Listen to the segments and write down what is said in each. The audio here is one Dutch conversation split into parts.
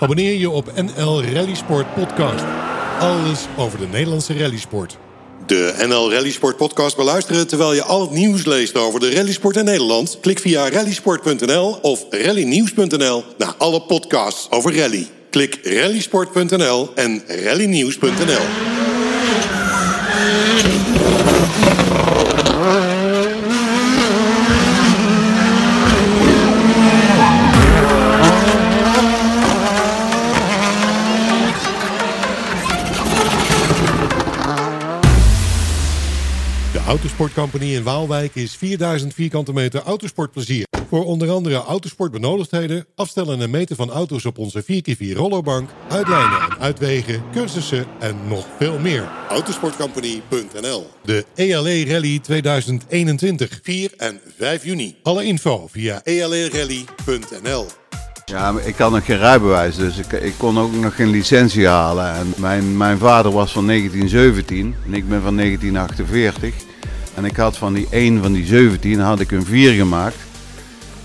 Abonneer je op NL Rally Sport Podcast. Alles over de Nederlandse rallysport. De NL Rally Sport Podcast beluisteren terwijl je al het nieuws leest over de rallysport in Nederland? Klik via rallysport.nl of rallynieuws.nl naar alle podcasts over rally. Klik rallysport.nl en rallynieuws.nl. Autosport Company in Waalwijk is 4000 vierkante meter autosportplezier. Voor onder andere autosportbenodigdheden, afstellen en meten van auto's op onze 4x4 rollerbank, uitlijnen en uitwegen, cursussen en nog veel meer. Autosportcompany.nl De ELE Rally 2021, 4 en 5 juni. Alle info via E elerally.nl Ja, maar ik had nog geen rijbewijs, dus ik, ik kon ook nog geen licentie halen. En mijn, mijn vader was van 1917 en ik ben van 1948. En ik had van die 1 van die 17 had ik een 4 gemaakt.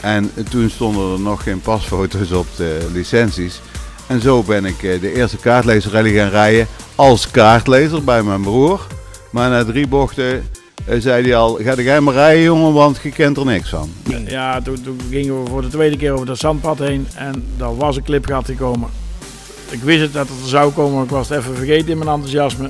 En toen stonden er nog geen pasfoto's op de licenties. En zo ben ik eh, de eerste kaartlezer gaan rijden als kaartlezer bij mijn broer. Maar na drie bochten eh, zei hij al, ga jij maar rijden jongen, want je kent er niks van. Ja, toen, gingen we voor de tweede keer over dat zandpad heen en daar was een clipgat gekomen. Ik wist het dat het er zou komen, maar ik was het even vergeten in mijn enthousiasme.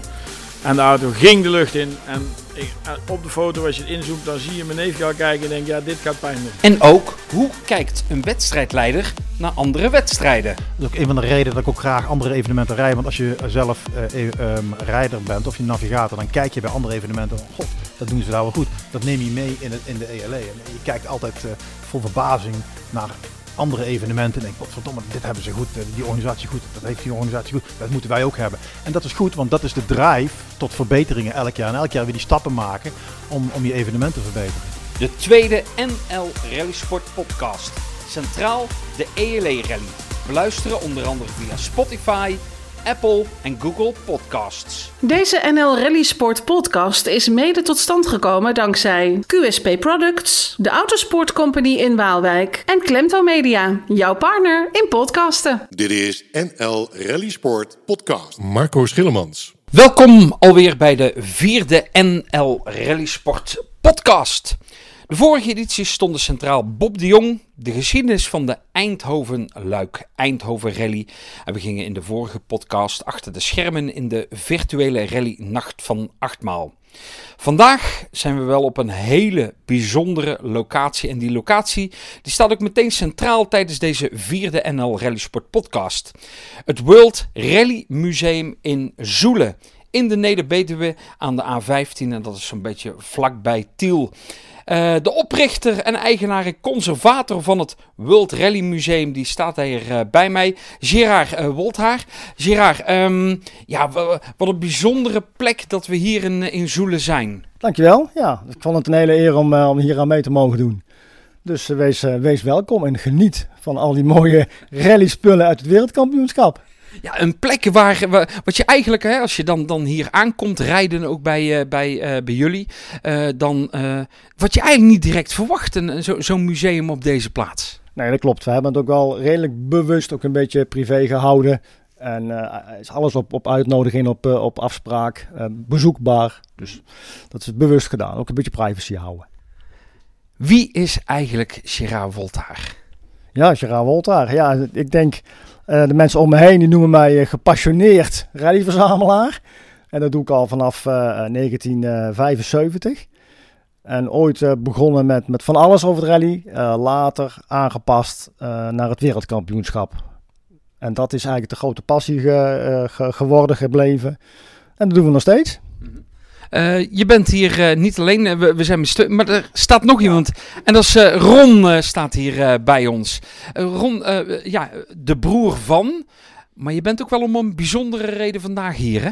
En de auto ging de lucht in en ik, en op de foto als je het inzoomt, dan zie je mijn neefje al kijken en denk ja, dit gaat pijn doen. En ook, hoe kijkt een wedstrijdleider naar andere wedstrijden? Dat is ook een van de redenen dat ik ook graag andere evenementen rijd. Want als je zelf eh, eh, ehm, rijder bent of je navigator, dan kijk je bij andere evenementen. God, dat doen ze daar wel goed. Dat neem je mee in, het, in de ELE. En je kijkt altijd eh, vol verbazing naar andere evenementen. En wat verdomme, dit hebben ze goed. eh, Die organisatie goed. Dat heeft die organisatie goed. Dat moeten wij ook hebben. En dat is goed, want dat is de drive tot verbeteringen elk jaar. En elk jaar weer die stappen maken om, om je evenement te verbeteren. De tweede NL Rally Sport podcast. Centraal de ELE Rally. Beluisteren onder andere via Spotify, Apple en Google Podcasts. Deze NL Rally Sport podcast is mede tot stand gekomen dankzij QSP Products, de Autosport Company in Waalwijk en Klemto Media, jouw partner in podcasten. Dit is NL Rally Sport Podcast. Marco Schillemans. Welkom alweer bij de vierde NL Rally Sport podcast. De vorige editie stonden centraal Bob de Jong, de geschiedenis van de Eindhoven-Luik Eindhoven Rally. En we gingen in de vorige podcast achter de schermen in de virtuele rally Nacht van Achtmaal. Vandaag zijn we wel op een hele bijzondere locatie. En die locatie die staat ook meteen centraal tijdens deze vierde NL Rally Sport podcast. Het World Rally Museum in Zoelen. In de Neder-Betuwe aan de A15 en dat is zo'n beetje vlakbij Tiel. Uh, de oprichter en eigenaar en conservator van het World Rally Museum, die staat hier uh, bij mij, Gerard uh, Wolthaar. Gerard, um, ja, wat een bijzondere plek dat we hier in, in Zoelen zijn. Dankjewel. Ja, ik vond het een hele eer om, om hier aan mee te mogen doen. Dus wees, wees welkom en geniet van al die mooie rally spullen uit het wereldkampioenschap. Ja, een plek waar, waar, wat je eigenlijk, hè, als je dan, dan hier aankomt rijden, ook bij, uh, bij, uh, bij jullie, uh, dan wat je eigenlijk niet direct verwacht, zo'n zo museum op deze plaats. Nee, dat klopt. We hebben het ook wel redelijk bewust ook een beetje privé gehouden. En is alles op, op uitnodiging, op, op afspraak, bezoekbaar. Dus dat is bewust gedaan. Ook een beetje privacy houden. Wie is eigenlijk Gerard Woltaar? Ja, Gerard Woltaar. Ja, ik denk... Uh, de mensen om me heen die noemen mij uh, gepassioneerd rallyverzamelaar. En dat doe ik al vanaf uh, 1975. En ooit begonnen met, met van alles over het rally. later aangepast naar het wereldkampioenschap. En dat is eigenlijk de grote passie ge, geworden, gebleven. En dat doen we nog steeds. Uh, je bent hier uh, niet alleen, uh, we, we, zijn met maar er staat nog iemand. En dat is Ron, staat hier bij ons. Ron, ja, de broer van. Maar je bent ook wel om een bijzondere reden vandaag hier, hè?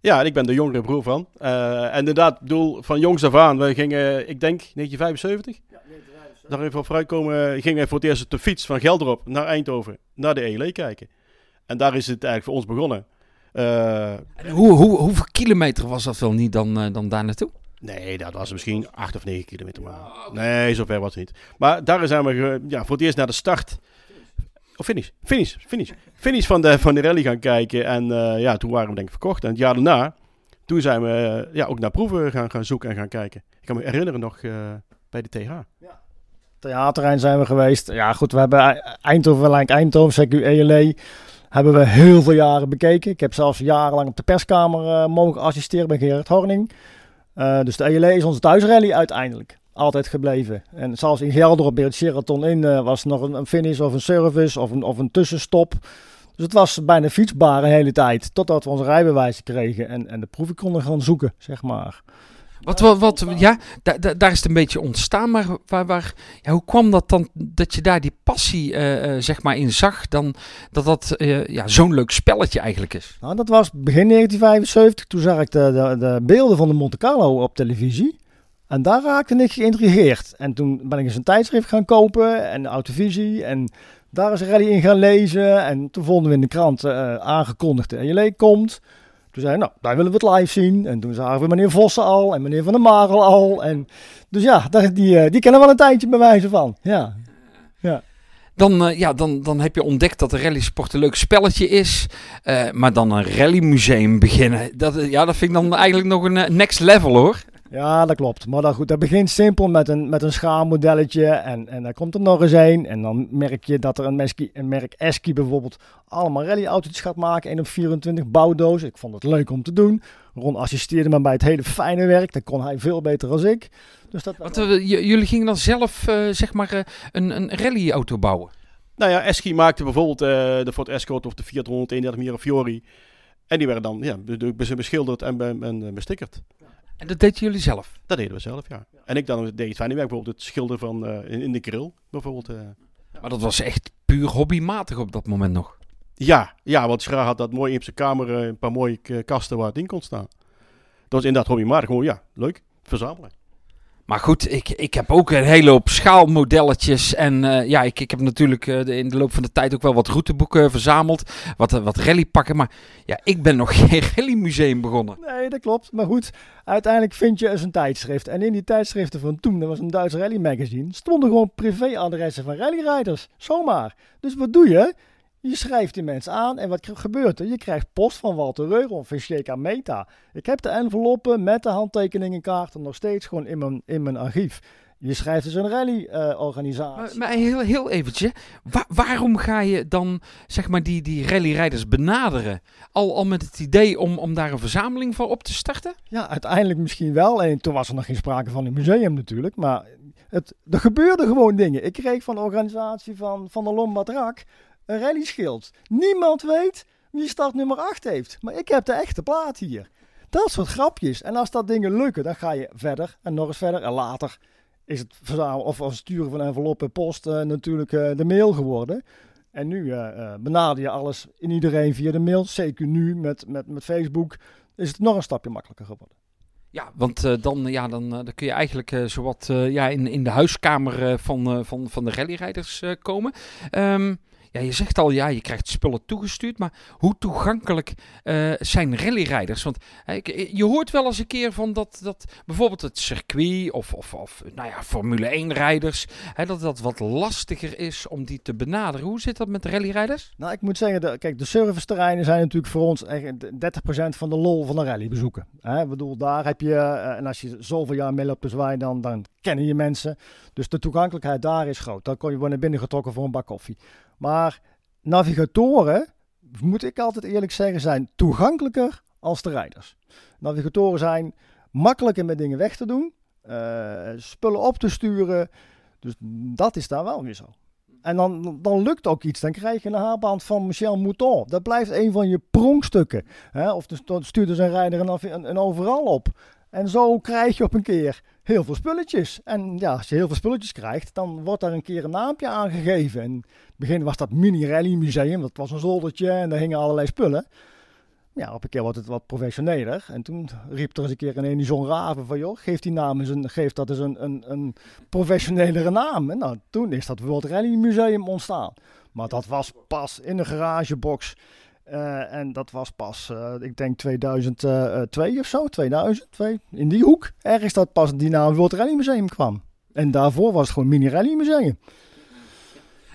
Ja, ik ben de jongere broer van. en inderdaad, bedoel, van jongs af aan. We gingen, ik denk, 1975. Ja, 1975. Daar even op vooruitkomen, gingen wij voor het eerst op de fiets van Gelderop naar Eindhoven, naar de ELE kijken. En daar is het eigenlijk voor ons begonnen. Uh, hoe, hoe, hoeveel kilometer was dat wel niet dan, uh, dan daar naartoe? Nee, dat was misschien 8 of 9 kilometer maar. Nee, zover was het niet. Maar daar zijn we ja, voor het eerst naar de start Of finish. Finish. Finish. Finish van de, van de rally gaan kijken. En eh, ja, toen waren we denk ik verkocht. En het jaar daarna, toen zijn we eh, ja, ook naar proeven gaan, gaan zoeken en gaan kijken. Ik kan me herinneren nog eh, bij de TH. theaterrein zijn we geweest. Ja, goed, we hebben E- Eindhoven, Lijn Eindhoven, CQ ELE, hebben we heel veel jaren bekeken. Ik heb zelfs jarenlang op de perskamer eh, mogen assisteren bij Gerard Horning. Eh, dus de ELE is onze thuisrally uiteindelijk. Altijd gebleven. En zelfs in Gelderop, bij het Sheraton in, eh, was nog een, finish of een service of een, of een tussenstop. Dus het was bijna fietsbaar een hele tijd. Totdat we onze rijbewijzen kregen en, en de proeven konden gaan zoeken, zeg maar. Wat, wat, wat ja, da- da- daar is het een beetje ontstaan, maar waar, waar, ja, hoe kwam dat dan dat je daar die passie eh, eh, zeg maar in zag, dan dat dat eh, ja, zo'n leuk spelletje eigenlijk is? Nou, dat was begin 1975. Toen zag ik de, de, de beelden van de Monte Carlo op televisie. En daar raakte ik geïntrigeerd. En toen ben ik eens een tijdschrift gaan kopen en Autovisie. En daar is rally in gaan lezen. En toen vonden we in de krant eh, aangekondigd de ELE komt. Toen zei nou, daar willen we het live zien. En toen zagen we meneer Vossen al en meneer Van der Marel al. En, dus ja, die, eh, die kennen wel een tijdje bij wijze van. Ja. Dan, eh, ja, dan, dan heb je ontdekt dat de rallysport een leuk spelletje is, eh, maar dan een rallymuseum beginnen, dat, ja, dat vind ik dan eigenlijk nog een next level hoor. Ja, dat klopt. Maar dat, goed, dat begint simpel met een, met een schaalmodelletje. En, en dan komt er nog eens een. En dan merk je dat er een, meski, een merk Eski bijvoorbeeld allemaal rallyauto's gaat maken. 1 op 24 bouwdoos. Ik vond het leuk om te doen. Ron assisteerde me bij het hele fijne werk. Dat kon hij veel beter dan ik. Dus dat, Want eh, jullie gingen dan zelf eh, zeg maar eh, een, een rallyauto bouwen. Nou ja, Eschi maakte bijvoorbeeld eh, de Ford Escort of de Fiat 131 Mirafiori. En die werden dan ja, be- be- beschilderd en, en bestickerd. En dat deden jullie zelf. Dat deden we zelf, ja. En ik dan deed het fijne werk, bijvoorbeeld het schilderen van eh, in, in de grill. Bijvoorbeeld, eh. Maar dat was echt puur hobbymatig op dat moment nog. Ja, ja, want Schra had dat mooi in zijn kamer, eh, een paar mooie kasten waar het in kon staan. Dat was inderdaad hobbymatig, gewoon ja, leuk, verzamelen. Maar goed, ik, ik heb ook een hele hoop schaalmodelletjes. En eh, ja, ik, ik heb natuurlijk eh, in de loop van de tijd ook wel wat routeboeken verzameld. Wat, eh, wat rallypakken. Maar ja, ik ben nog geen rallymuseum begonnen. Nee, dat klopt. Maar goed, uiteindelijk vind je eens een tijdschrift. En in die tijdschriften van toen, dat was een Duits rally magazine, stonden gewoon privéadressen van rallyrijders. Zomaar. Dus wat doe je? Je schrijft die mensen aan en wat gebeurt er? Je krijgt post van Walter Reuron van Sheka Meta. Ik heb de enveloppen met de handtekeningenkaarten nog steeds gewoon in mijn, in mijn archief. Je schrijft dus een rally-organisatie. Maar, maar heel, heel eventjes, wa- waarom ga je dan zeg maar die, die rallyrijders benaderen? Al, al met het idee om, om daar een verzameling voor op te starten? Ja, uiteindelijk misschien wel. En toen was er nog geen sprake van een museum natuurlijk. Maar het, er gebeurden gewoon dingen. Ik kreeg van de organisatie van, van de Lombard Rak een rallyschild. Niemand weet wie startnummer 8 heeft. Maar ik heb de echte plaat hier. Dat soort grapjes. En als dat dingen lukken, dan ga je verder en nog eens verder. En later is het verzamelen of of sturen van enveloppen post eh, natuurlijk eh, de mail geworden. En nu eh, benader je alles in iedereen via de mail. Zeker nu met, met, met Facebook is het nog een stapje makkelijker geworden. Ja, want dan, ja, dan, dan kun je eigenlijk eh, zowat ja, in, in de huiskamer van, van, van de rallyrijders komen. Ehm, ja, je zegt al, ja, je krijgt spullen toegestuurd, maar hoe toegankelijk eh, zijn rallyrijders? Want eh, je hoort wel eens een keer van dat, dat bijvoorbeeld het circuit of, of, of nou ja, Formule 1-rijders, dat dat wat lastiger is om die te benaderen. Hoe zit dat met de rallyrijders? Nou, ik moet zeggen, de, kijk, de serviceterreinen zijn natuurlijk voor ons echt 30% van de lol van de rally bezoeken. Hè? Ik bedoel, daar heb je, eh, en als je zoveel jaar mee loopt te zwaaien, dan, dan kennen je mensen. Dus de toegankelijkheid daar is groot. Dan kon je worden binnengetrokken voor een bak koffie. Maar navigatoren, moet ik altijd eerlijk zeggen, zijn toegankelijker als de rijders. Navigatoren zijn makkelijker met dingen weg te doen, eh, spullen op te sturen. Dus dat is daar wel weer zo. En dan, dan lukt ook iets. Dan krijg je een haarband van Michel Mouton. Dat blijft een van je pronkstukken. Hè? Of dan stuurt dus een rijder een, een overal op. En zo krijg je op een keer heel veel spulletjes. En ja, als je heel veel spulletjes krijgt, dan wordt daar een keer een naampje aangegeven. En in het begin was dat Mini Rally Museum. Dat was een zoldertje en daar hingen allerlei spullen. Ja, op een keer wordt het wat professioneler. En toen riep er eens een keer een Enison Raven van... joh, geef, die naam eens een, geef dat eens een, een, een professionelere naam. En nou, toen is dat World Rally Museum ontstaan. Maar dat was pas in een garagebox. Eh, en dat was pas, eh, ik denk 2002 of zo, 2002. In die hoek. Ergens dat pas die naam World Rally Museum kwam. En daarvoor was het gewoon Mini Rally Museum.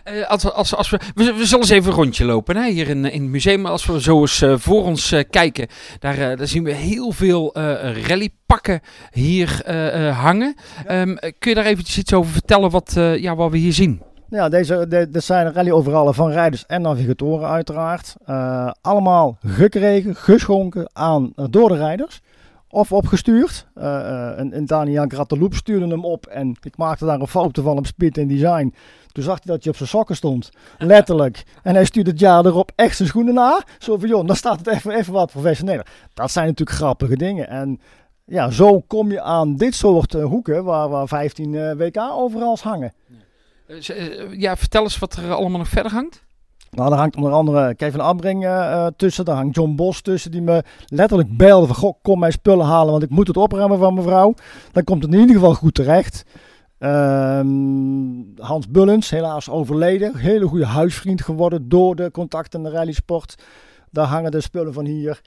Eh, als, als, als we, we, we zullen eens even een rondje lopen hè, hier in, in het museum. Als we zo eens eh, voor ons eh, kijken, daar, eh, daar zien we heel veel eh, rallypakken hier eh, eh, hangen. Ehm, kun je daar eventjes iets over vertellen wat, eh, ja, wat we hier zien? Ja, deze, de, dit zijn rally overallen van rijders en navigatoren uiteraard. Eh, allemaal gekregen, geschonken aan eh, door de rijders. Of opgestuurd. Eh eh, en, en Daniel Grateloep stuurde hem op en ik maakte daar een foto van op Speed in Design. Toen zag hij dat je op zijn sokken stond. Letterlijk. En hij stuurde het jaar erop echt zijn schoenen na. Zo van, joh, dan staat het even, even wat professioneler. Dat zijn natuurlijk grappige dingen. En ja, zo kom je aan dit soort hoeken waar, waar 15 eh, WK overal hangen. Ja, vertel eens wat er allemaal nog verder hangt. Nou, daar hangt onder andere Kevin Abring eh, eh, tussen. Daar hangt John Bos tussen, die me letterlijk belde van... Goh, kom mijn spullen halen, want ik moet het opruimen van mevrouw. Dan komt het in ieder geval goed terecht. Ehm, Hans Bullens, helaas overleden. Hele goede huisvriend geworden door de contacten in de rallysport. Daar hangen de spullen van hier.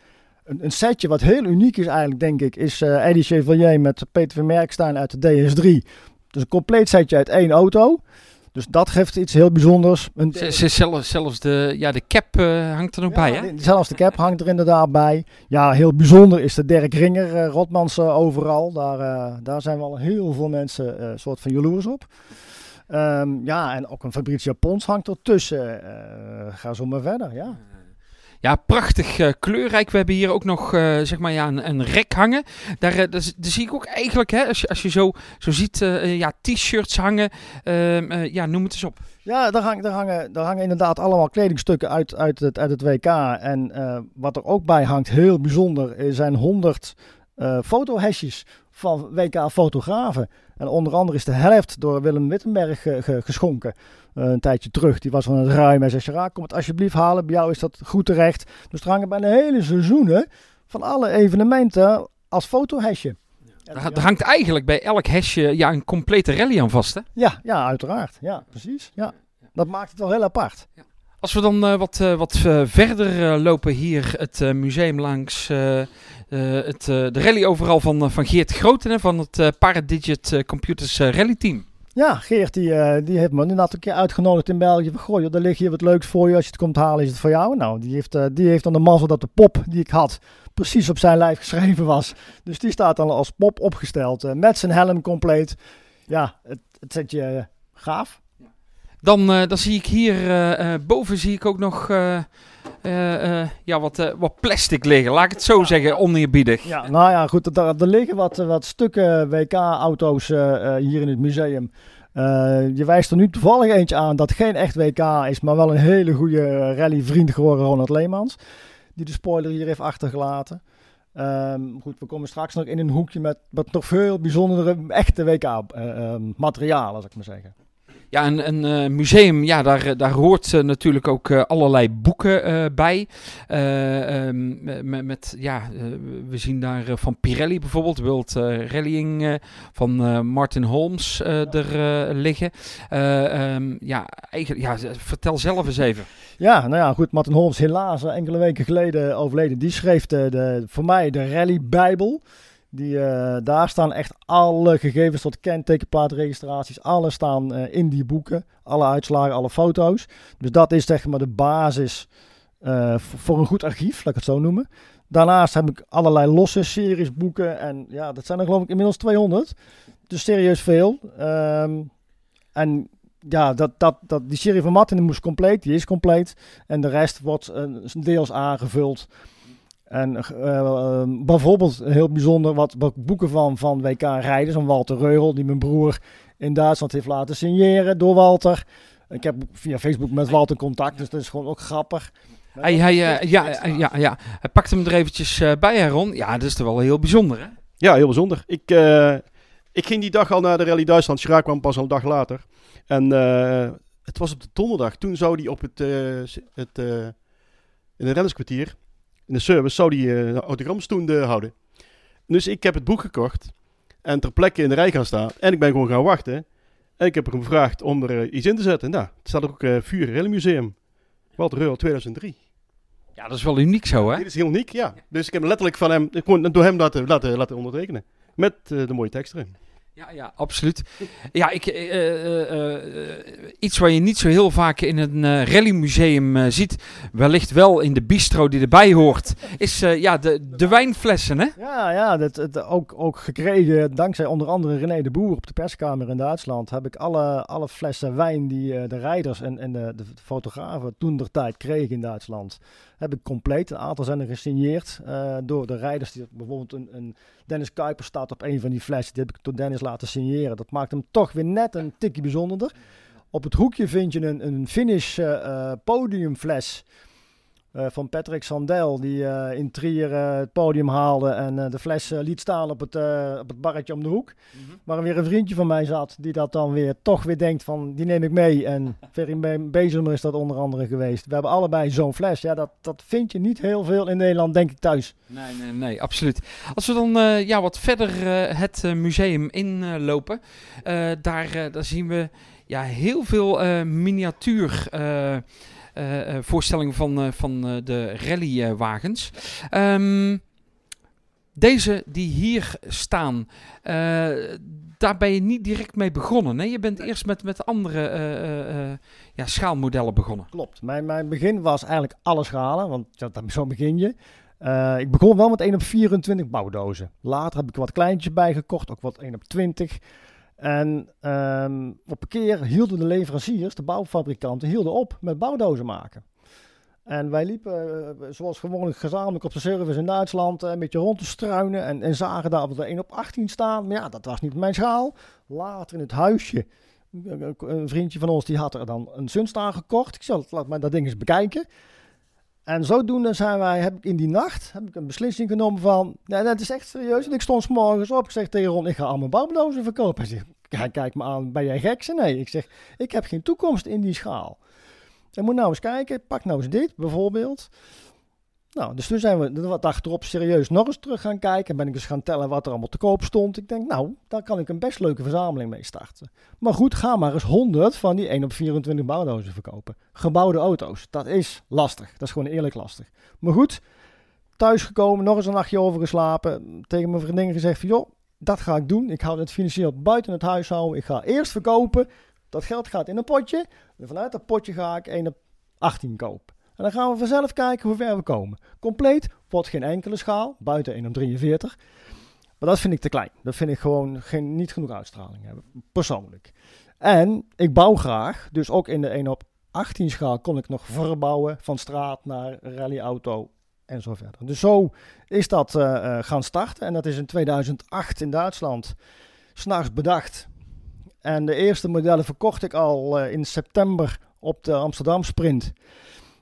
Een, een setje wat heel uniek is eigenlijk, denk ik, is eh Eddie Chevalier met Peter van Merkstein uit de DS3. Dus een compleet setje uit één auto. Dus dat geeft iets heel bijzonders. Z- zelfs, zelfs de, ja, de cap eh, hangt er nog bij, hè? Zelfs de cap hangt er inderdaad bij. Ja, heel bijzonder is de Dirk Ringer, eh, Rotmans eh, overal. Daar, daar zijn wel heel veel mensen soort van jaloers op. Ehm, ja, en ook een Fabrizio Pons hangt ertussen. Ga zo maar verder, ja. Ja, prachtig eh, kleurrijk. We hebben hier ook nog eh, zeg maar, ja, een, rek hangen. Daar, eh, daar, zie ik ook eigenlijk, hè, als je, als je zo, zo ziet, ja, t-shirts hangen. Ehm, eh, ja, noem het eens op. Ja, daar, hang, daar, hangen, daar hangen inderdaad allemaal kledingstukken uit, uit, het, uit het WK. En wat er ook bij hangt, heel bijzonder, er zijn 100 eh fotohesjes van WK-fotografen. En onder andere is de helft door Willem Wittenberg ge- ge- geschonken. eh, een tijdje terug. Die was van het ruim. Hij zei, kom het alsjeblieft halen. Bij jou is dat goed terecht. Dus er hangen bijna hele seizoenen van alle evenementen als fotohesje. Daar hangt eigenlijk bij elk hesje ja, een complete rally aan vast, hè? Ja, ja, uiteraard. Ja, precies. Ja. Dat maakt het wel heel apart. Als we dan eh, wat, eh, wat eh, verder lopen hier het museum langs het, de rally overal van, van Geert Groten van het Paradigit Computers Rally Team. Ja, Geert die, die heeft me inderdaad een keer uitgenodigd in België. Van, goh, ligt hier wat leuks voor je. Als je het komt halen, is het voor jou. Nou, die heeft, die heeft dan de mazzel dat de pop die ik had precies op zijn lijf geschreven was. Dus die staat dan als pop opgesteld. met zijn helm compleet. Ja, het, het zet je gaaf. Dan, eh, dan zie ik hier eh, eh, boven zie ik ook nog ja, wat, wat plastic liggen. Laat ik het zo zeggen, oneerbiedig. Ja, nou ja, goed. Er, er liggen wat, wat stukken WK-auto's hier in het museum. Je wijst er nu toevallig eentje aan dat geen echt WK is, maar wel een hele goede rallyvriend geworden, Ronald Leemans. Die de spoiler hier heeft achtergelaten. Ehm, goed, we komen straks nog in een hoekje met, met nog veel bijzondere echte WK-materialen, zal ik maar zeggen. Ja, een, een eh, museum, ja, daar, eh, daar hoort eh, natuurlijk ook allerlei boeken bij. Eh, ehm, met, met, ja, we zien daar van Pirelli bijvoorbeeld, World Rallying, van Martin Holmes er liggen. Eh, ehm, ja, eigenlijk, ja, vertel zelf eens even. Ja, nou ja, goed. Martin Holmes, helaas enkele weken geleden overleden. Die schreef de, de, voor mij de Rally-bijbel. Die, eh, daar staan echt alle gegevens tot kentekenplaatregistraties. Alles staan eh, in die boeken. Alle uitslagen, alle foto's. Dus dat is zeg maar de basis eh, voor, een goed archief, laat ik het zo noemen. Daarnaast heb ik allerlei losse series boeken. En ja, dat zijn er geloof ik inmiddels 200. Dus serieus veel. Ehm, en ja, dat, dat, dat, die serie van Martin moest compleet, die is compleet. En de rest wordt deels aangevuld. En eh, eh, bijvoorbeeld heel bijzonder wat, wat boeken van, van WK-rijders, van Walter Reugel, die mijn broer in Duitsland heeft laten signeren door Walter. Ik heb via Facebook met Walter contact, dus dat is gewoon ook grappig. Hij, hij, eh, ja, eh, ja, ja, hij pakt hem er eventjes eh, bij, hè, Ron. Ja, dat is toch wel heel bijzonder, hè? Ja, heel bijzonder. Ik, eh, ik ging die dag al naar de Rally Duitsland. Schraak kwam pas al een dag later. En eh, het was op de donderdag. Toen zou die op het, eh, het eh, in het rennerskwartier, in de service, zou die eh, een autogramstoende houden. Dus ik heb het boek gekocht en ter plekke in de rij gaan staan. En ik ben gewoon gaan wachten. En ik heb hem gevraagd om er eh, iets in te zetten. Nou, het staat ook uh, Vuur Museum. Walter Reul 2003. Ja, dat is wel uniek zo, hè? Dit is heel uniek, ja. Dus ik heb letterlijk van hem, gewoon door hem laten, laten, laten ondertekenen. Met eh, de mooie tekst erin. Ja, ja, absoluut. Ja, ik, eh, eh, eh, iets waar je niet zo heel vaak in een rallymuseum ziet, wellicht wel in de bistro die erbij hoort, is ja, de, de wijnflessen, hè? Ja, ja dat, het, ook, ook gekregen dankzij onder andere René de Boer op de perskamer in Duitsland. Heb ik alle, alle flessen wijn die de rijders en, en de, de fotografen toen der tijd kregen in Duitsland. Heb ik compleet. Een aantal zijn er gesigneerd door de rijders. Die, bijvoorbeeld een, een Dennis Kuiper staat op een van die flessen. Die heb ik door Dennis laten signeren. Dat maakt hem toch weer net een tikje bijzonderder. Op het hoekje vind je een, een finish eh, podiumfles van Patrick Sandel. Die eh, in Trier eh, het podium haalde en eh, de fles eh, liet staan op het, eh, op het barretje om de hoek. Waar weer een vriendje van mij zat die dat dan weer toch weer denkt van die neem ik mee. En Ferry Be- Bezemer is dat onder andere geweest. We hebben allebei zo'n fles. Ja, dat, dat vind je niet heel veel in Nederland denk ik thuis. Nee, nee, nee, absoluut. Als we dan eh, ja, wat verder eh, het eh, museum inlopen, eh, daar, eh, daar zien we ja, heel veel eh, miniatuur eh, eh, voorstellingen van, eh, van de rallywagens. Ehm deze die hier staan, daar ben je niet direct mee begonnen. Nee? Je bent eerst met, met andere ja, schaalmodellen begonnen. Klopt. Mijn, mijn begin was eigenlijk alles schalen, want ja, dat- zo begin je. Ik begon wel met 1 op 24 bouwdozen. Later heb ik wat kleintjes bijgekocht, ook wat 1 op 20. En ehm, op een keer hielden de leveranciers, de bouwfabrikanten, hielden op met bouwdozen maken. En wij liepen, eh, zoals gewoonlijk gezamenlijk op de service in Duitsland, eh, een beetje rond te struinen. En, en zagen daar op de 1 op 18 staan. Maar ja, dat was niet mijn schaal. Later in het huisje, een- vriendje van ons die had er dan een Sunstar gekocht. Ik zei, laat maar dat ding eens bekijken. En zodoende zijn wij, heb ik in die nacht heb ik een beslissing genomen van, nee, dat is echt serieus. En ik stond 's morgens op, ik zeg tegen Ron, ik ga al mijn bouwdozen verkopen. Hij zegt, hij kijkt me aan, ben jij gek? Nee, ik zeg, ik heb geen toekomst in die schaal. Je moet nou eens kijken, pak nou eens dit bijvoorbeeld. Nou, dus toen zijn we wat dag erop serieus nog eens terug gaan kijken. Ben ik eens gaan tellen wat er allemaal te koop stond. Ik denk, nou, daar kan ik een best leuke verzameling mee starten. Maar goed, ga maar eens 100 van die 1 op 24 bouwdozen verkopen. Gebouwde auto's, dat is lastig. Dat is gewoon eerlijk lastig. Maar goed, thuisgekomen, nog eens een nachtje over geslapen. Tegen mijn vriendin gezegd van, joh, dat ga ik doen. Ik hou het financieel buiten het huishouden. Ik ga eerst verkopen. Dat geld gaat in een potje. En vanuit dat potje ga ik 1 op 18 kopen. En dan gaan we vanzelf kijken hoe ver we komen. Compleet wordt geen enkele schaal, buiten 1 op 43. Maar dat vind ik te klein. Dat vind ik gewoon geen, niet genoeg uitstraling hebben, persoonlijk. En ik bouw graag, dus ook in de 1 op 18 schaal kon ik nog verbouwen van straat naar rallyauto en zo verder. Dus zo is dat eh, eh, gaan starten. En dat is in 2008 in Duitsland s'nachts bedacht. En de eerste modellen verkocht ik al eh, in september op de Amsterdam Sprint.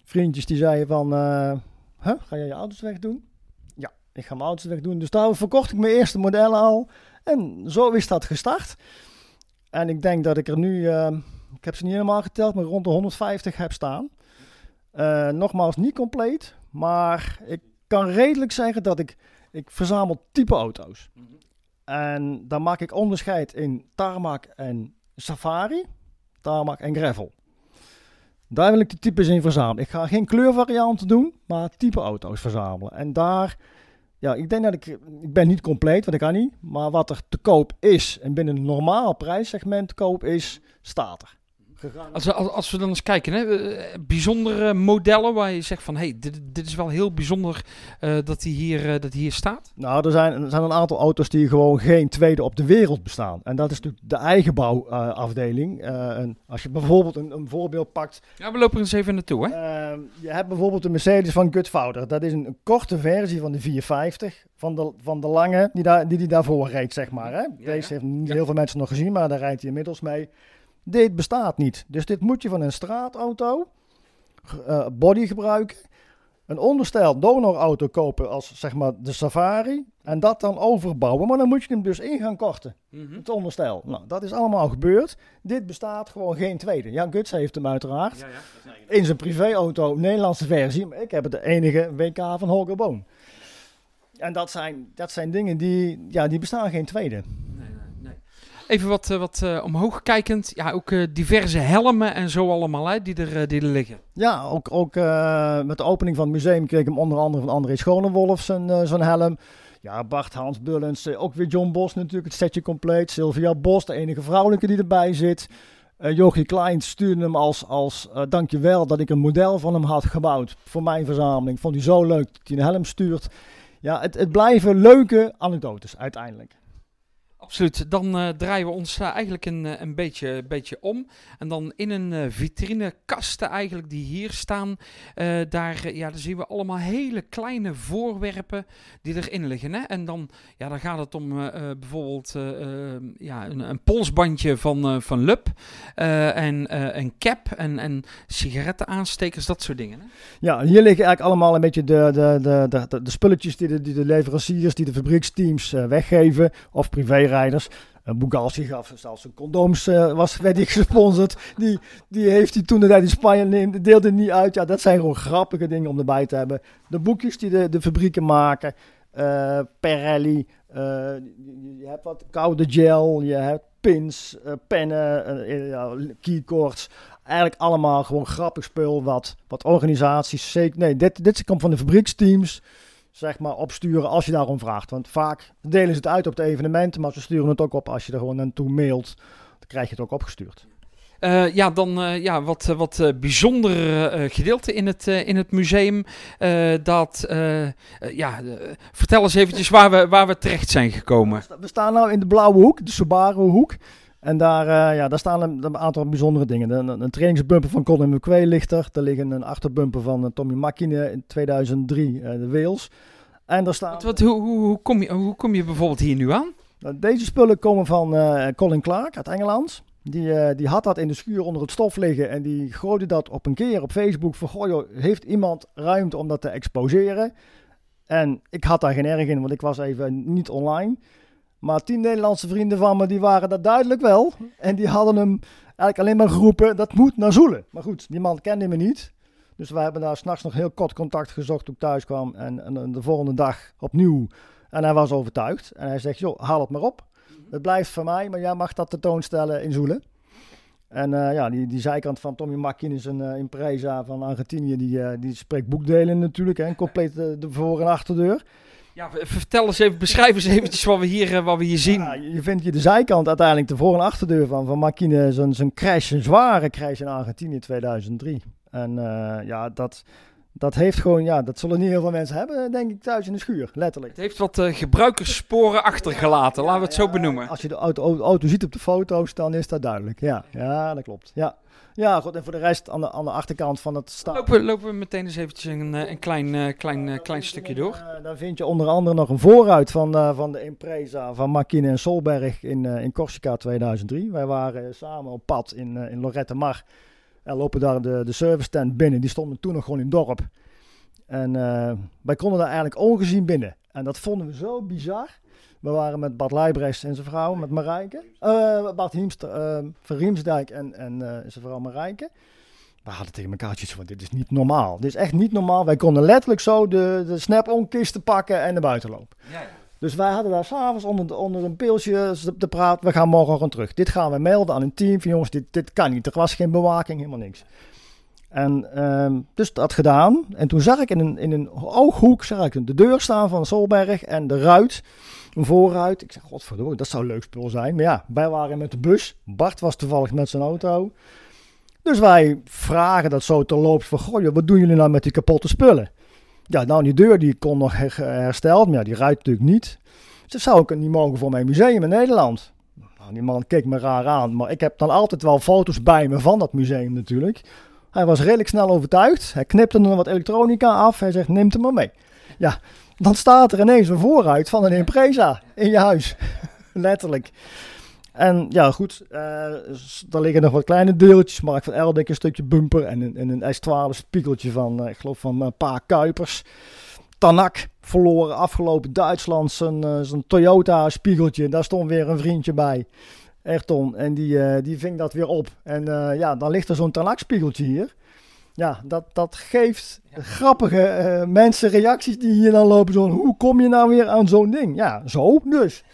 Vriendjes die zeiden van, eh, huh, ga jij je auto's wegdoen? Ja, ik ga mijn auto's wegdoen. Dus daar verkocht ik mijn eerste modellen al. En zo is dat gestart. En ik denk dat ik er nu, eh, ik heb ze niet helemaal geteld, maar rond de 150 heb staan. Eh, nogmaals, niet compleet, maar ik kan redelijk zeggen dat ik, ik verzamel type auto's. En dan maak ik onderscheid in tarmac en safari, tarmac en gravel. Daar wil ik de types in verzamelen. Ik ga geen kleurvarianten doen, maar type auto's verzamelen. En daar, ja, ik denk dat ik, ik ben niet compleet, want ik kan niet. Maar wat er te koop is en binnen een normaal prijssegment te koop is, staat er. Als we, als, als we dan eens kijken, hè, eh, bijzondere modellen waar je zegt van, hé, hey, dit, dit is wel heel bijzonder eh, dat die hier, eh, dat die hier staat. Nou, er zijn, er zijn een aantal auto's die gewoon geen tweede op de wereld bestaan. En dat is natuurlijk de eigenbouwafdeling. Eh en als je bijvoorbeeld een, een voorbeeld pakt. Ja, we lopen er eens even naartoe, hè. Ehm, je hebt bijvoorbeeld de Mercedes van Gutfouder. Dat is een, een korte versie van de 450. Van de, van de lange, die, daar, die die daarvoor reed, zeg maar. Hè? Deze heeft niet heel veel mensen nog gezien, maar daar rijdt hij inmiddels mee. Dit bestaat niet. Dus dit moet je van een straatauto, eh, body gebruiken, een onderstel donorauto kopen als zeg maar de Safari en dat dan overbouwen. Maar dan moet je hem dus in gaan korten, het onderstel. Nou, dat is allemaal gebeurd. Dit bestaat gewoon geen tweede. Ja, Guts heeft hem uiteraard. In zijn privéauto, Nederlandse versie. Maar ik heb het de enige WK van Holger Boon. En dat zijn, dat zijn dingen die, ja, die bestaan geen tweede. Even wat, eh, wat eh, omhoog kijkend. Ja, ook eh, diverse helmen en zo allemaal, hè, die er, die er liggen. Ja, ook, ook met de opening van het museum kreeg ik hem onder andere van André Schonewolf zijn, zijn helm. Ja, Bart Hans Bullens, ook weer John Bos natuurlijk, het setje compleet. Sylvia Bos, de enige vrouwelijke die erbij zit. Uh, Jochie Klein stuurde hem als, als uh, dankjewel dat ik een model van hem had gebouwd voor mijn verzameling. Vond hij zo leuk dat hij een helm stuurt. Ja, het, het blijven leuke anekdotes uiteindelijk. Absoluut. Dan uh, draaien we ons uh, eigenlijk een, uh, een beetje, beetje om. En dan in een vitrinekasten eigenlijk die hier staan. daar, ja, daar zien we allemaal hele kleine voorwerpen die erin liggen. Hè? En dan, ja, dan gaat het om bijvoorbeeld ja, een, een, polsbandje van, van Lup. en een cap en, en sigarettenaanstekers, dat soort dingen. Hè? Ja, hier liggen eigenlijk allemaal een beetje de, de, de, de, spulletjes die de, die de leveranciers, die de fabrieksteams weggeven. Of privé rijders. Uh, Bugatti gaf zelfs een condooms, uh, was, werd ik gesponsord. Die, die heeft hij toen de tijd in Spanje deelde niet uit. Ja, dat zijn gewoon grappige dingen om erbij te hebben. De boekjes die de, de fabrieken maken. Uh, Pirelli. je, hebt wat koude gel. Je hebt pins, pennen, keycords. Eigenlijk allemaal gewoon grappig spul wat, wat organisaties... Zeker, nee, dit, dit komt van de fabrieksteams zeg maar, opsturen als je daarom vraagt. Want vaak delen ze het uit op de evenementen, maar ze sturen het ook op als je er gewoon naartoe mailt. Dan krijg je het ook opgestuurd. Uh, ja, dan uh, ja, wat, wat uh, bijzondere gedeelte in het, in het museum. dat, ja, vertel eens eventjes waar we, waar we terecht zijn gekomen. We staan nu in de blauwe hoek, de Subaru hoek. En daar, ja, daar staan een, een, aantal bijzondere dingen. Een, een trainingsbumper van Colin McQuay ligt er. Er liggen een achterbumper van Tommy Makine in 2003, de Wales. En daar staan... Wat, wat, hoe, hoe, hoe, kom je, hoe kom je bijvoorbeeld hier nu aan? Nou, deze spullen komen van uh, Colin Clark uit Engeland. Die, uh, die had dat in de schuur onder het stof liggen en die gooide dat op een keer op Facebook van, goh joh, heeft iemand ruimte om dat te exposeren? En ik had daar geen erg in, want ik was even niet online. Maar tien Nederlandse vrienden van me, die waren dat duidelijk wel. En die hadden hem eigenlijk alleen maar geroepen, dat moet naar Zoelen. Maar goed, die man kende me niet. Dus we hebben daar s'nachts nog heel kort contact gezocht toen ik thuis kwam. En, en, de volgende dag opnieuw. En hij was overtuigd. En hij zegt, joh, haal het maar op. Het blijft van mij, maar jij mag dat tentoonstellen in Zoelen. En uh, ja, die, die zijkant van Tommy Makin is een uh, impresa van Argentinië. Die, uh, die spreekt boekdelen natuurlijk. Hè, compleet de voor- en achterdeur. Ja, vertel eens even, beschrijf eens eventjes wat we hier, wat we hier zien. Ja, je vindt hier de zijkant uiteindelijk de voor- en achterdeur van, van Makine. Zijn crash, een zware crash in Argentinië 2003. En uh, ja, dat, dat heeft gewoon, ja, dat zullen niet heel veel mensen hebben, denk ik, thuis in de schuur, letterlijk. Het heeft wat uh, gebruikerssporen achtergelaten, laten we het zo benoemen. Als je de auto, auto, ziet op de foto's, dan is dat duidelijk. Ja, ja dat klopt. Ja. Ja, goed. En voor de rest aan de, aan de achterkant van het staan. Lopen, lopen we meteen eens eventjes een, een klein, uh, klein, uh, klein stukje door. Uh, daar vind je onder andere nog een vooruit van, van de Impreza van Makine en Solberg in, in Corsica 2003. Wij waren samen op pad in, in Lorette Mar. En lopen daar de, de service tent binnen. Die stonden toen nog gewoon in het dorp. En wij konden daar eigenlijk ongezien binnen. En dat vonden we zo bizar. We waren met Bart Leibrechts en zijn vrouw, met Marijke. Uh, Bart Hiemster, uh, van Riemsdijk en, en uh, zijn vrouw Marijke. We hadden tegen elkaar iets van, dit is niet normaal. Dit is echt niet normaal. Wij konden letterlijk zo de, de snap-on-kisten pakken en naar buiten lopen. Ja, ja. Dus wij hadden daar s'avonds onder, onder een pilsje te praten. We gaan morgen gewoon terug. Dit gaan we melden aan een team. Van, jongens, dit, dit kan niet. Er was geen bewaking, helemaal niks. En um, dus dat gedaan. En toen zag ik in een, in een ooghoek zag ik de deur staan van Solberg en de ruit een voorruit. Ik zeg, godverdomme, dat zou een leuk spul zijn. Maar ja, wij waren met de bus. Bart was toevallig met zijn auto. Dus wij vragen dat zo te loops van, goh, wat doen jullie nou met die kapotte spullen? Ja, nou, die deur die kon nog hersteld, maar ja, die ruit natuurlijk niet. Dat zou ik niet mogen voor mijn museum in Nederland. Nou, die man keek me raar aan, maar ik heb dan altijd wel foto's bij me van dat museum natuurlijk. Hij was redelijk snel overtuigd. Hij knipte er wat elektronica af. Hij zegt, neem het maar mee. Ja, dan staat er ineens een vooruit van een Impreza in je huis. Letterlijk. En ja, goed, er liggen nog wat kleine deeltjes. Mark van Eldik een stukje bumper en een, en een S12 spiegeltje van, uh, ik geloof van een paar Kuipers. Tanak verloren afgelopen Duitsland zijn, zijn Toyota spiegeltje. Daar stond weer een vriendje bij. Erton. En die, die ving dat weer op. En ja, dan ligt er zo'n Tanak spiegeltje hier ja, dat, dat geeft ja. grappige uh, mensen reacties die hier dan lopen. Zo, hoe kom je nou weer aan zo'n ding? Ja, zo dus.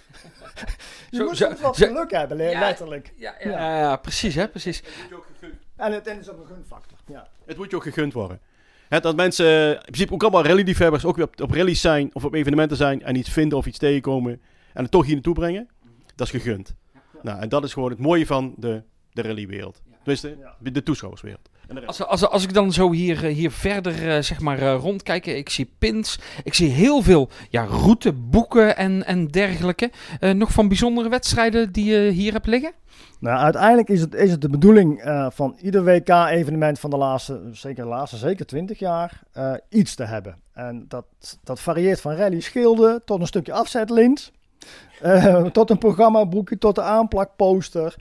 je zo, moet zo, wat zo, geluk hebben, letterlijk. Ja, ja, ja. ja, precies, hè, precies. Het moet je ook gegund. En het is ook een gunfactor, ja. Het moet je ook gegund worden. Hè, dat mensen eh, in principe ook allemaal rally-liefhebbers ook weer op, op rallies zijn of op evenementen zijn en iets vinden of iets tegenkomen en het toch hier naartoe brengen. Dat is gegund. Nou, en dat is gewoon het mooie van de, de rallywereld. Dus de, de toeschouwerswereld. De. Als, als, als ik dan zo hier, eh, hier verder eh, zeg maar, eh, rondkijk, ik zie pins, ik zie heel veel ja, routeboeken en, en dergelijke. Eh, nog van bijzondere wedstrijden die je hier hebt liggen? Nou, uiteindelijk is het, is het de bedoeling eh, van ieder WK-evenement van de laatste, zeker de laatste, zeker 20 jaar, eh, iets te hebben. En dat, dat varieert van rally schilden tot een stukje afzetlint, eh, tot een programmaboekje, tot een aanplakposter,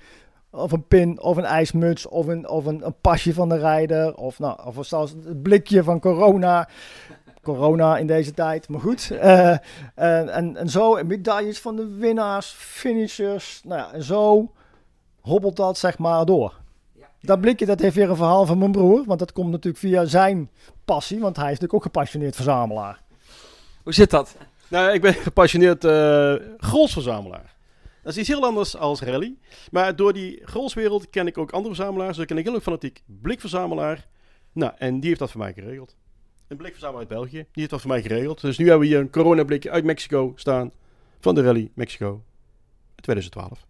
of een pin, of een ijsmuts, of een, of een, een pasje van de rijder, of, nou, of zelfs het blikje van corona. Corona in deze tijd, maar goed. Eh, en, en, en zo, en medailles van de winnaars, finishers, nou ja, en zo hobbelt dat zeg maar door. Dat blikje dat heeft weer een verhaal van mijn broer, want dat komt natuurlijk via zijn passie, want hij is natuurlijk ook gepassioneerd verzamelaar. Hoe zit dat? Nou, ik ben gepassioneerd eh grolsverzamelaar. Dat is iets heel anders als rally. Maar door die grolswereld ken ik ook andere verzamelaars. Zo ken ik heel ook fanatiek blikverzamelaar. Nou, en die heeft dat voor mij geregeld. Een blikverzamelaar uit België. Die heeft dat voor mij geregeld. Dus nu hebben we hier een coronablikje uit Mexico staan. Van de rally Mexico 2012.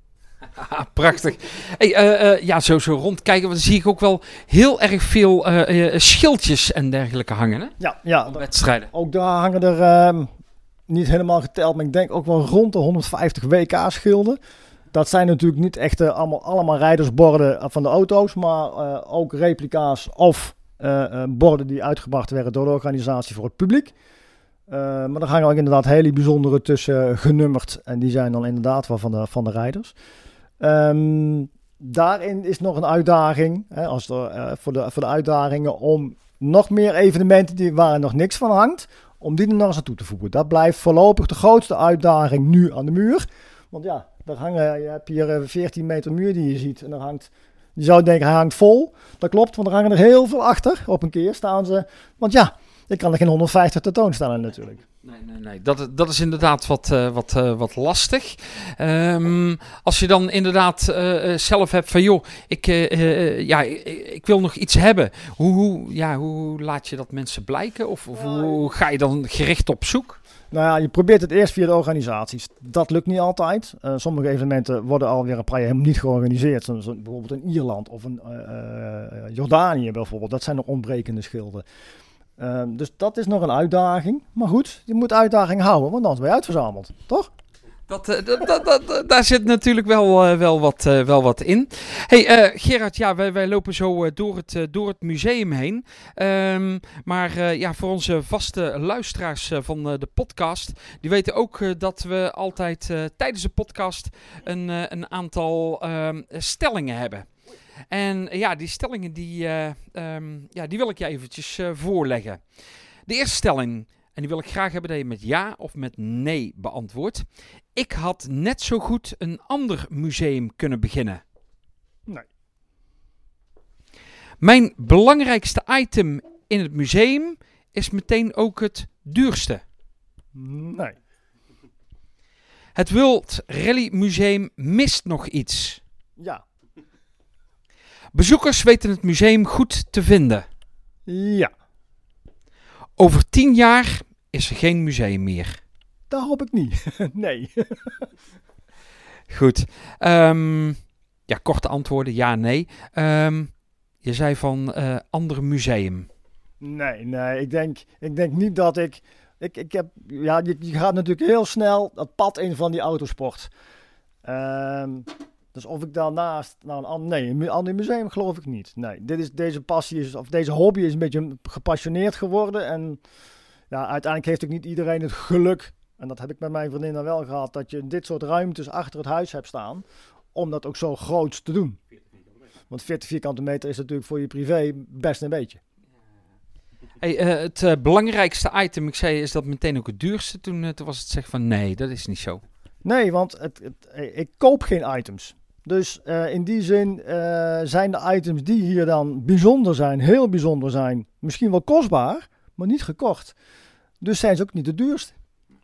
Ah, prachtig. Hey, eh, eh, ja, zo, zo rondkijken, want dan zie ik ook wel heel erg veel eh, eh, schildjes en dergelijke hangen, hè? Ja, ja wedstrijden. ook daar hangen er ehm, niet helemaal geteld, maar ik denk ook wel rond de 150 WK-schilden. Dat zijn natuurlijk niet echt eh, allemaal, allemaal rijdersborden van de auto's, maar eh, ook replica's of eh, eh, borden die uitgebracht werden door de organisatie voor het publiek. Eh, maar er hangen ook inderdaad hele bijzondere tussen eh, genummerd en die zijn dan inderdaad wel van de, van de rijders. Ehm, daarin is nog een uitdaging, hè, als er, eh, voor, de, voor de uitdagingen om nog meer evenementen die, waar nog niks van hangt, om die er nog eens aan toe te voegen. Dat blijft voorlopig de grootste uitdaging nu aan de muur. Want ja, daar hangen, je hebt hier eh, 14 meter muur die je ziet en er hangt, je zou denken hij hangt vol. Dat klopt, want er hangen er heel veel achter. Op een keer staan ze, want ja, ik kan er geen 150 tentoonstellen natuurlijk. Nee, nee, nee. Dat, dat is inderdaad wat, eh, wat, eh, wat lastig. Ehm, als je dan inderdaad eh, zelf hebt van, joh, ik, ja, ik, ik wil nog iets hebben. Hoe, hoe, ja, hoe laat je dat mensen blijken? Of, of hoe ga je dan gericht op zoek? Nou ja, je probeert het eerst via de organisaties. Dat lukt niet altijd. Sommige evenementen worden alweer een paar jaar helemaal niet georganiseerd. Zoals bijvoorbeeld in Ierland of in Jordanië bijvoorbeeld. Dat zijn nog ontbrekende schilden. Ehm, dus dat is nog een uitdaging. Maar goed, je moet uitdaging houden, want anders ben je uitverzameld. Toch? Dat, eh, dat, dat, daar zit natuurlijk wel, eh, wel, wat, eh, wel wat in. hey, Gerard, ja, wij, wij lopen zo door, het, door het museum heen. Ehm, maar ja, voor onze vaste luisteraars van de podcast, die weten ook dat we altijd tijdens de podcast een, een aantal ehm, stellingen hebben. En ja, die stellingen die, eh, ehm, ja, die wil ik je eventjes eh, voorleggen. De eerste stelling, en die wil ik graag hebben dat je met ja of met nee beantwoordt. Ik had net zo goed een ander museum kunnen beginnen. Nee. Mijn belangrijkste item in het museum is meteen ook het duurste. Nee. Het World Rally Museum mist nog iets. Ja. Bezoekers weten het museum goed te vinden. Ja. Over tien jaar is er geen museum meer. Dat hoop ik niet. nee. Goed. Ehm, ja, korte antwoorden. Ja, nee. Ehm, je zei van eh ander museum. Nee, nee. Ik denk, ik denk niet dat ik. Ik, ik heb, ja, je, je gaat natuurlijk heel snel dat pad in van die autosport. Ehm, dus of ik daarnaast naar een ander, nee, een ander museum geloof ik niet. Nee, dit is, deze passie is, of deze hobby is een beetje gepassioneerd geworden. En ja, uiteindelijk heeft ook niet iedereen het geluk, en dat heb ik met mijn vriendin dan wel gehad, dat je dit soort ruimtes achter het huis hebt staan, om dat ook zo groots te doen. Want 40 vierkante meter is natuurlijk voor je privé best een beetje. Hey, eh, het eh, belangrijkste item, ik zei, is dat meteen ook het duurste. Toen, eh, toen was het zeggen van nee, dat is niet zo. Nee, want het, het, ik koop geen items. Dus eh, in die zin eh, zijn de items die hier dan bijzonder zijn, heel bijzonder zijn, misschien wel kostbaar, maar niet gekocht. Dus zijn ze ook niet de duurste.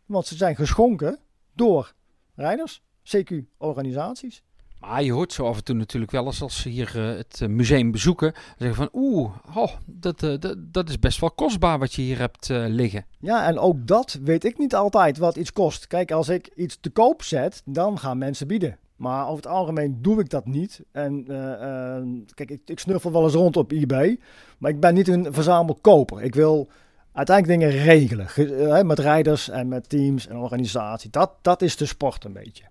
Want ze zijn geschonken door rijders, CQ-organisaties. Maar je hoort zo af en toe natuurlijk wel eens als ze hier uh, het museum bezoeken. Zeggen van oeh, oh, dat, dat, dat is best wel kostbaar wat je hier hebt liggen. Ja, en ook dat weet ik niet altijd wat iets kost. Kijk, als ik iets te koop zet, dan gaan mensen bieden. Maar over het algemeen doe ik dat niet. En kijk, ik, ik snuffel wel eens rond op eBay. Maar ik ben niet een verzamelkoper. Ik wil uiteindelijk dingen regelen. met rijders en met teams en organisatie. Dat, dat is de sport een beetje.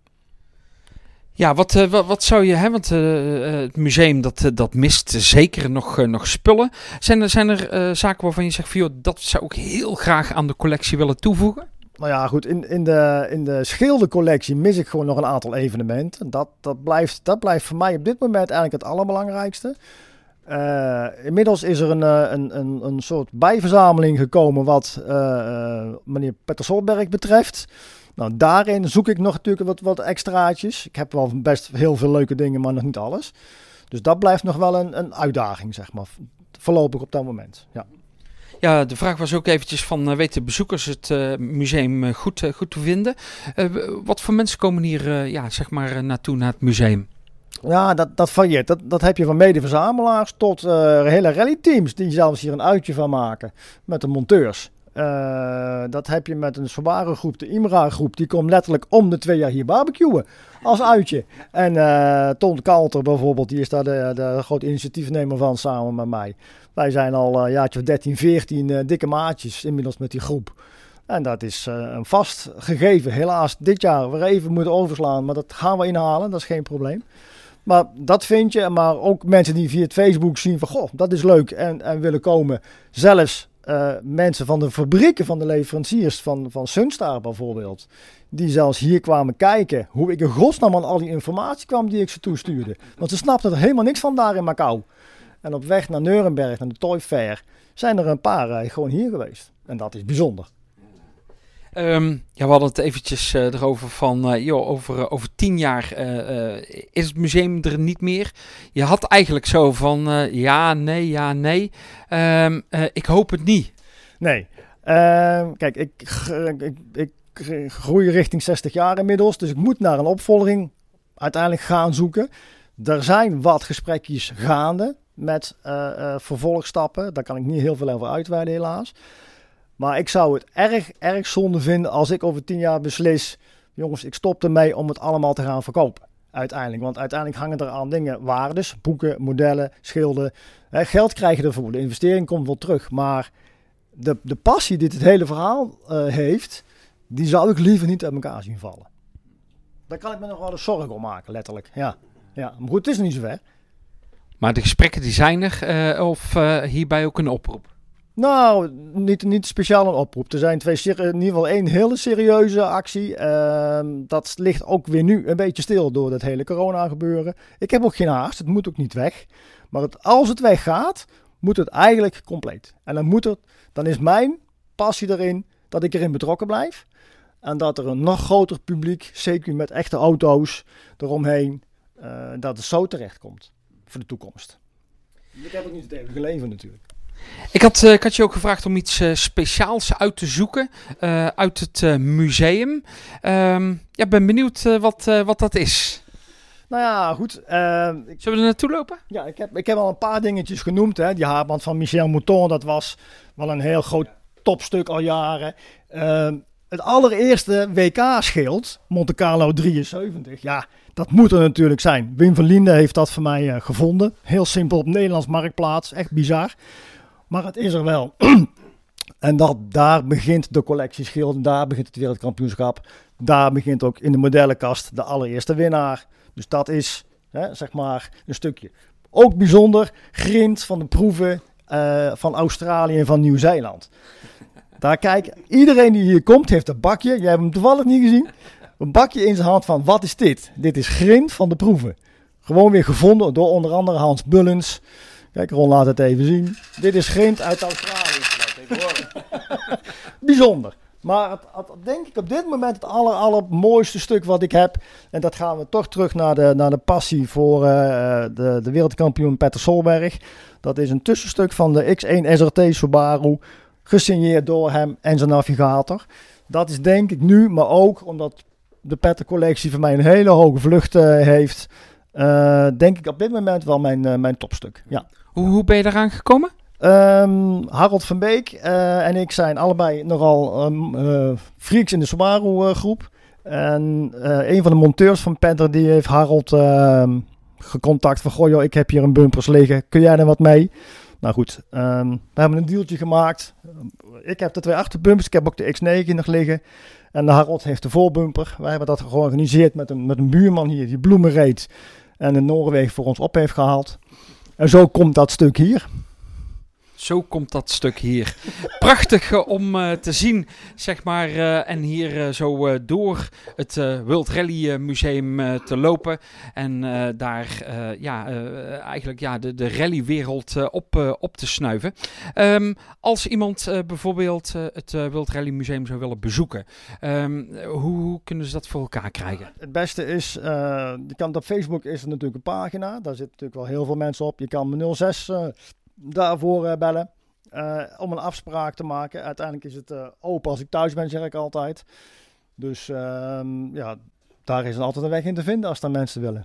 Ja, wat, wat, wat, zou je, hè, want het museum dat, dat mist zeker nog, nog spullen. Zijn er, zijn er zaken waarvan je zegt van joh, dat zou ik heel graag aan de collectie willen toevoegen? Nou ja, goed, in, in de, in de schildercollectie mis ik gewoon nog een aantal evenementen. Dat, dat, blijft, dat blijft voor mij op dit moment eigenlijk het allerbelangrijkste. inmiddels is er een, een, een, een soort bijverzameling gekomen wat meneer Peter Solberg betreft. Nou, daarin zoek ik nog natuurlijk wat, wat extraatjes. Ik heb wel best heel veel leuke dingen, maar nog niet alles. Dus dat blijft nog wel een, een uitdaging, zeg maar. Voorlopig op dat moment, ja. Ja, de vraag was ook eventjes van, uh, weten bezoekers het uh, museum uh, goed, goed te vinden? wat voor mensen komen hier, ja, zeg maar, naartoe, naar het museum? Ja, dat, dat varieert. Dat, dat heb je van mede-verzamelaars tot hele rallyteams die zelfs hier een uitje van maken met de monteurs. Dat heb je met een Subaru groep, de Imra groep. Die komt letterlijk om de twee jaar hier barbecuen. Als uitje. En uh, Ton Kalter bijvoorbeeld, die is daar de, de grote initiatiefnemer van samen met mij. Wij zijn al een jaartje of 13, 14 uh, dikke maatjes inmiddels met die groep. En dat is een vast gegeven. Helaas dit jaar weer even moeten overslaan. Maar dat gaan we inhalen, dat is geen probleem. Maar dat vind je. Maar ook mensen die via het Facebook zien van... Goh, dat is leuk en, en willen komen. Zelfs mensen van de fabrieken van de leveranciers van, van Sunstar bijvoorbeeld. Die zelfs hier kwamen kijken hoe ik in godsnaam aan al die informatie kwam die ik ze toestuurde. Want ze snapten er helemaal niks van daar in Macau. En op weg naar Nuremberg, naar de Toy Fair, zijn er een paar uh, gewoon hier geweest. En dat is bijzonder. Um, ja, we hadden het eventjes uh, erover van, uh, joh, over, uh, over tien jaar is het museum er niet meer. Je had eigenlijk zo van, ja, nee, ja, nee. Um, ik hoop het niet. Nee. Ehm, kijk, ik, ik, ik, groei richting 60 jaar inmiddels, dus ik moet naar een opvolging uiteindelijk gaan zoeken. Er zijn wat gesprekjes gaande met vervolgstappen. Daar kan ik niet heel veel over uitweiden helaas. Maar ik zou het erg, erg zonde vinden als ik over tien jaar beslis... jongens, ik stop ermee om het allemaal te gaan verkopen. Uiteindelijk. Want uiteindelijk hangen er aan dingen waardes. Boeken, modellen, schilden. Hè, geld krijg ervoor. De investering komt wel terug. Maar de, de passie die het hele verhaal uh, heeft... die zou ik liever niet uit elkaar zien vallen. Daar kan ik me nog wel eens zorgen om maken, letterlijk. Ja. Ja. Maar goed, het is niet zover. Maar de gesprekken die zijn er. Uh, of uh, hierbij ook een oproep? Nou, niet, niet speciaal een oproep. Er zijn twee, in ieder geval één hele serieuze actie. Uh, dat ligt ook weer nu een beetje stil door dat hele corona gebeuren. Ik heb ook geen haast, het moet ook niet weg. Maar het, als het weggaat, moet het eigenlijk compleet. En dan, moet het, dan is mijn passie erin dat ik erin betrokken blijf. En dat er een nog groter publiek, zeker met echte auto's eromheen, uh, dat het zo terecht komt voor de toekomst. Ik heb ook niet het eeuwige leven natuurlijk. Ik had, uh, ik had je ook gevraagd om iets uh, speciaals uit te zoeken uh, uit het museum. Um, ja, ben benieuwd wat, wat dat is. Nou ja, goed. Zullen we er naartoe lopen? Ja, ik heb, ik heb al een paar dingetjes genoemd. Hè. Die haarband van Michel Mouton, dat was wel een heel groot topstuk al jaren. Het allereerste WK-schild, Monte Carlo 73, ja, dat moet er natuurlijk zijn. Wim van Linde heeft dat voor mij gevonden. Heel simpel op Nederlands Marktplaats, echt bizar. Maar het is er wel. en dat, daar begint de collectie schilden, daar begint het wereldkampioenschap. Daar begint ook in de modellenkast de allereerste winnaar. Dus dat is hè, zeg maar een stukje. Ook bijzonder, grind van de proeven uh, van Australië en van Nieuw-Zeeland. Daar kijk, iedereen die hier komt heeft een bakje. Jij hebt hem toevallig niet gezien. Een bakje in zijn hand van wat is dit? Dit is grind van de proeven. Gewoon weer gevonden door onder andere Hans Bullens. Kijk, Ron laat het even zien. Dit is grind uit Australië. Bijzonder. Maar het, het, denk ik op dit moment het aller, allermooiste stuk wat ik heb. En dat gaan we toch terug naar de, naar de passie voor uh, de, de wereldkampioen Peter Solberg. Dat is een tussenstuk van de X1 SRT Subaru. Gesigneerd door hem en zijn navigator. Dat is denk ik nu, maar ook omdat de Petter collectie voor mij een hele hoge vlucht uh, heeft. eh, denk ik op dit moment wel mijn, eh, mijn topstuk. Ja. Hoe, hoe ben je eraan gekomen? Ehm, Harold van Beek eh, en ik zijn allebei nogal um, freaks in de Subaru uh, groep. En een van de monteurs van Panther die heeft Harold ehm, gecontact van... Goh joh, ik heb hier een bumpers liggen, kun jij er wat mee? Nou goed, um, we hebben een deeltje gemaakt. Ik heb de twee achterbumpers, ik heb ook de X9 nog liggen. En de Harold heeft de voorbumper. Wij hebben dat georganiseerd met een, met een buurman hier die bloemen reed. En in Noorwegen voor ons op heeft gehaald. En zo komt dat stuk hier. Zo komt dat stuk hier. Prachtig uh, om uh, te zien, zeg maar. Uh, en hier zo door het World Rally Museum te lopen. En daar ja, eigenlijk ja, de, de rallywereld op, op te snuiven. Um, als iemand bijvoorbeeld het World Rally Museum zou willen bezoeken, um, hoe, hoe, kunnen ze dat voor elkaar krijgen? Het beste is, je kan op Facebook is er natuurlijk een pagina. Daar zitten natuurlijk wel heel veel mensen op. Je kan 06 daarvoor uh, bellen. Uh, om een afspraak te maken. Uiteindelijk is het uh, open als ik thuis ben, zeg ik altijd. Dus um, ja, daar is altijd een weg in te vinden als daar mensen willen.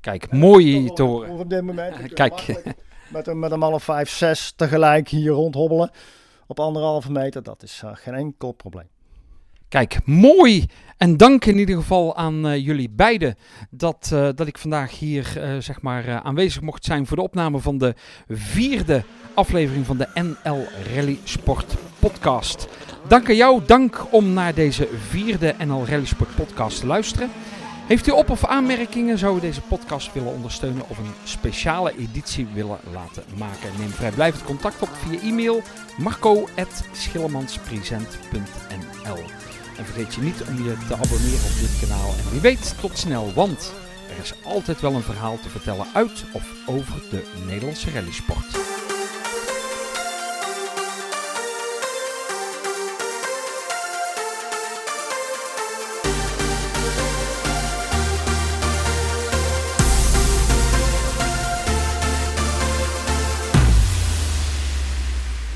Kijk, mooi te horen. Op dit moment. Kijk. Met een, met een half vijf, zes tegelijk hier rondhobbelen. Op anderhalve meter, dat is uh, geen enkel probleem. Kijk, mooi. En dank in ieder geval aan uh, jullie beiden dat, uh, dat ik vandaag hier uh, zeg maar, aanwezig mocht zijn voor de opname van de vierde aflevering van de NL Rally Sport podcast. Dank aan jou, dank om naar deze vierde NL Rally Sport podcast te luisteren. Heeft u op- of aanmerkingen, zou u deze podcast willen ondersteunen of een speciale editie willen laten maken? Neem vrijblijvend contact op via e-mail marco.schillemanspresent.nl En vergeet je niet om je te abonneren op dit kanaal. En wie weet, tot snel, want er is altijd wel een verhaal te vertellen uit of over de Nederlandse rallysport.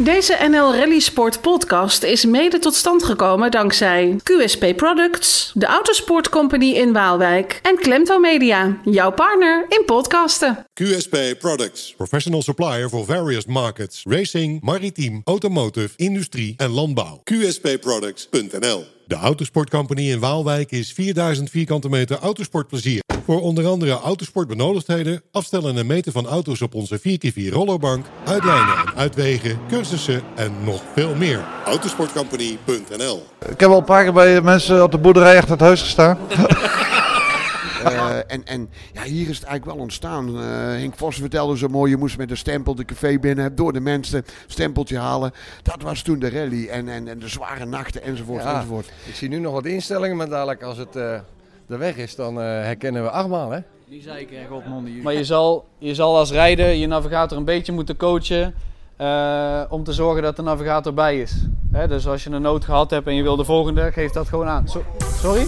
Deze NL Rally Sport podcast is mede tot stand gekomen dankzij QSP Products, de Autosport Company in Waalwijk en Klemto Media, jouw partner in podcasten. QSP Products, professional supplier for various markets, racing, maritiem, automotive, industrie en landbouw. QSPproducts.nl De Autosport Company in Waalwijk is 4000 vierkante meter autosportplezier. Voor onder andere autosportbenodigdheden, afstellen en meten van auto's op onze 4x4 rollerbank, uitlijnen en uitwegen, cursussen en nog veel meer. Autosportcompany.nl Ik heb al een paar keer bij mensen op de boerderij achter het huis gestaan. Uh, en, en ja, hier is het eigenlijk wel ontstaan. Uh, Henk Vos vertelde zo mooi, je moest met een stempel de café binnen, door de mensen stempeltje halen. Dat was toen de rally en, en, en de zware nachten enzovoort, ja, enzovoort. Ik zie nu nog wat instellingen, maar dadelijk als het uh, de weg is, dan herkennen we achtmaal. Hè? Die zei ik, Godmond. Maar je zal, je zal als rijder je navigator een beetje moeten coachen om te zorgen dat de navigator bij is. Hè, dus als je een nood gehad hebt en je wil de volgende, geef dat gewoon aan. So sorry?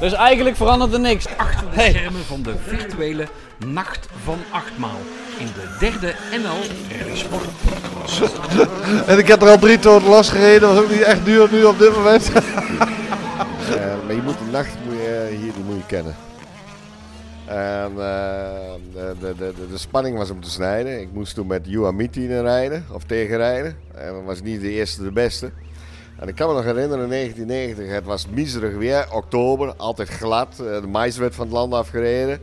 Dus eigenlijk verandert er niks. Achter de hey. schermen van de virtuele Nacht van Achtmaal. In de derde NL Rally Sport podcast. en ik heb er al drie toon last gereden. Dat was ook niet echt duur nu op dit moment. uh, maar je moet de nacht moet je, hier die moet je kennen. En, uh, de, de, de, de, spanning was om te snijden. Ik moest toen met Juha Mittinen rijden, of tegenrijden. En dat was niet de eerste de beste. En ik kan me nog herinneren, in 1990, het was miserig weer, oktober, altijd glad. De mais werd van het land afgereden.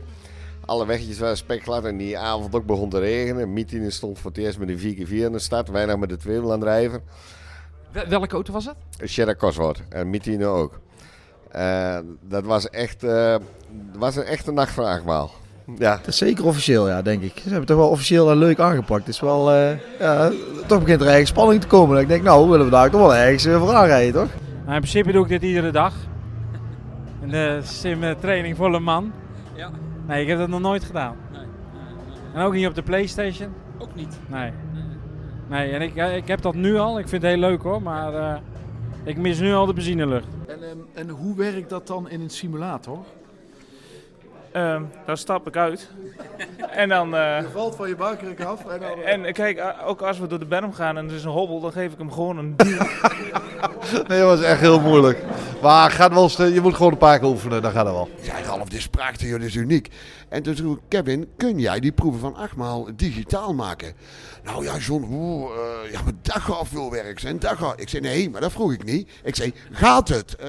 Alle weggetjes waren spekglad en die avond ook begon te regenen. Mietine stond voor het eerst met een 4x4 in de stad, weinig met de tweewiel aan drijven. Welke auto was het? Een Cheddar Cosworth en Mietine ook. Uh, dat was echt, uh, was een echte nachtvraagmaal. Ja. Dat is zeker officieel, ja, denk ik. Ze hebben het toch wel officieel en leuk aangepakt. Het is wel, uh, ja, toch begint er eigenlijk spanning te komen. Ik denk, nou, willen we daar toch wel ergens voor aanrijden, toch? Nou, in principe doe ik dit iedere dag. In de sim training voor een man. Ja. Nee, ik heb dat nog nooit gedaan. Nee. En ook niet op de Playstation? Ook niet. Nee. Nee, en ik, ik heb dat nu al. Ik vind het heel leuk hoor, maar uh, ik mis nu al de benzinelucht. En, um, en hoe werkt dat dan in een simulator? Ehm, daar stap ik uit. en dan... eh, Je valt van je buikkruk af. En dan, en kijk, eh, ook als we door de berm gaan en er is een hobbel, dan geef ik hem gewoon een. Nee, dat was echt heel moeilijk. Maar gaat wel, eens, je moet gewoon een paar keer oefenen, dan gaat het wel. Ja, Ralf, dit joh, dit is uniek. En toen vroeg ik, Kevin, kun jij die proeven van achtmaal digitaal maken? Nou ja, John, oeh, eh, ja, maar dat gaat veel werk zijn. Dat gaat. Ik zei, nee, maar dat vroeg ik niet. Ik zei, gaat het? Eh,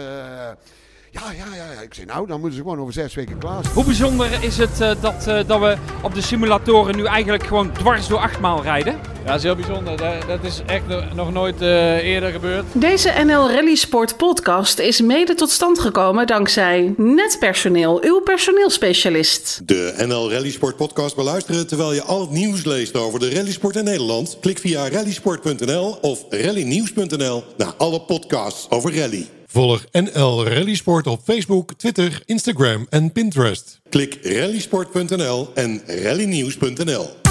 ja, ja, ja, ja. Ik zei, nou, dan moeten ze gewoon over zes weken klaar zijn. Hoe bijzonder is het eh, dat, eh, dat we op de simulatoren nu eigenlijk gewoon dwars door achtmaal rijden? Ja, dat is heel bijzonder. Dat, dat is echt no- nog nooit eh, eerder gebeurd. Deze NL Rally Sport podcast is mede tot stand gekomen dankzij Netpersoneel, uw personeelspecialist. De NL Rally Sport podcast beluisteren terwijl je al het nieuws leest over de rallysport in Nederland? Klik via rallysport.nl of rallynieuws.nl naar alle podcasts over rally. Volg NL Rally Sport op Facebook, Twitter, Instagram en Pinterest. Klik rallysport.nl en rallynieuws.nl.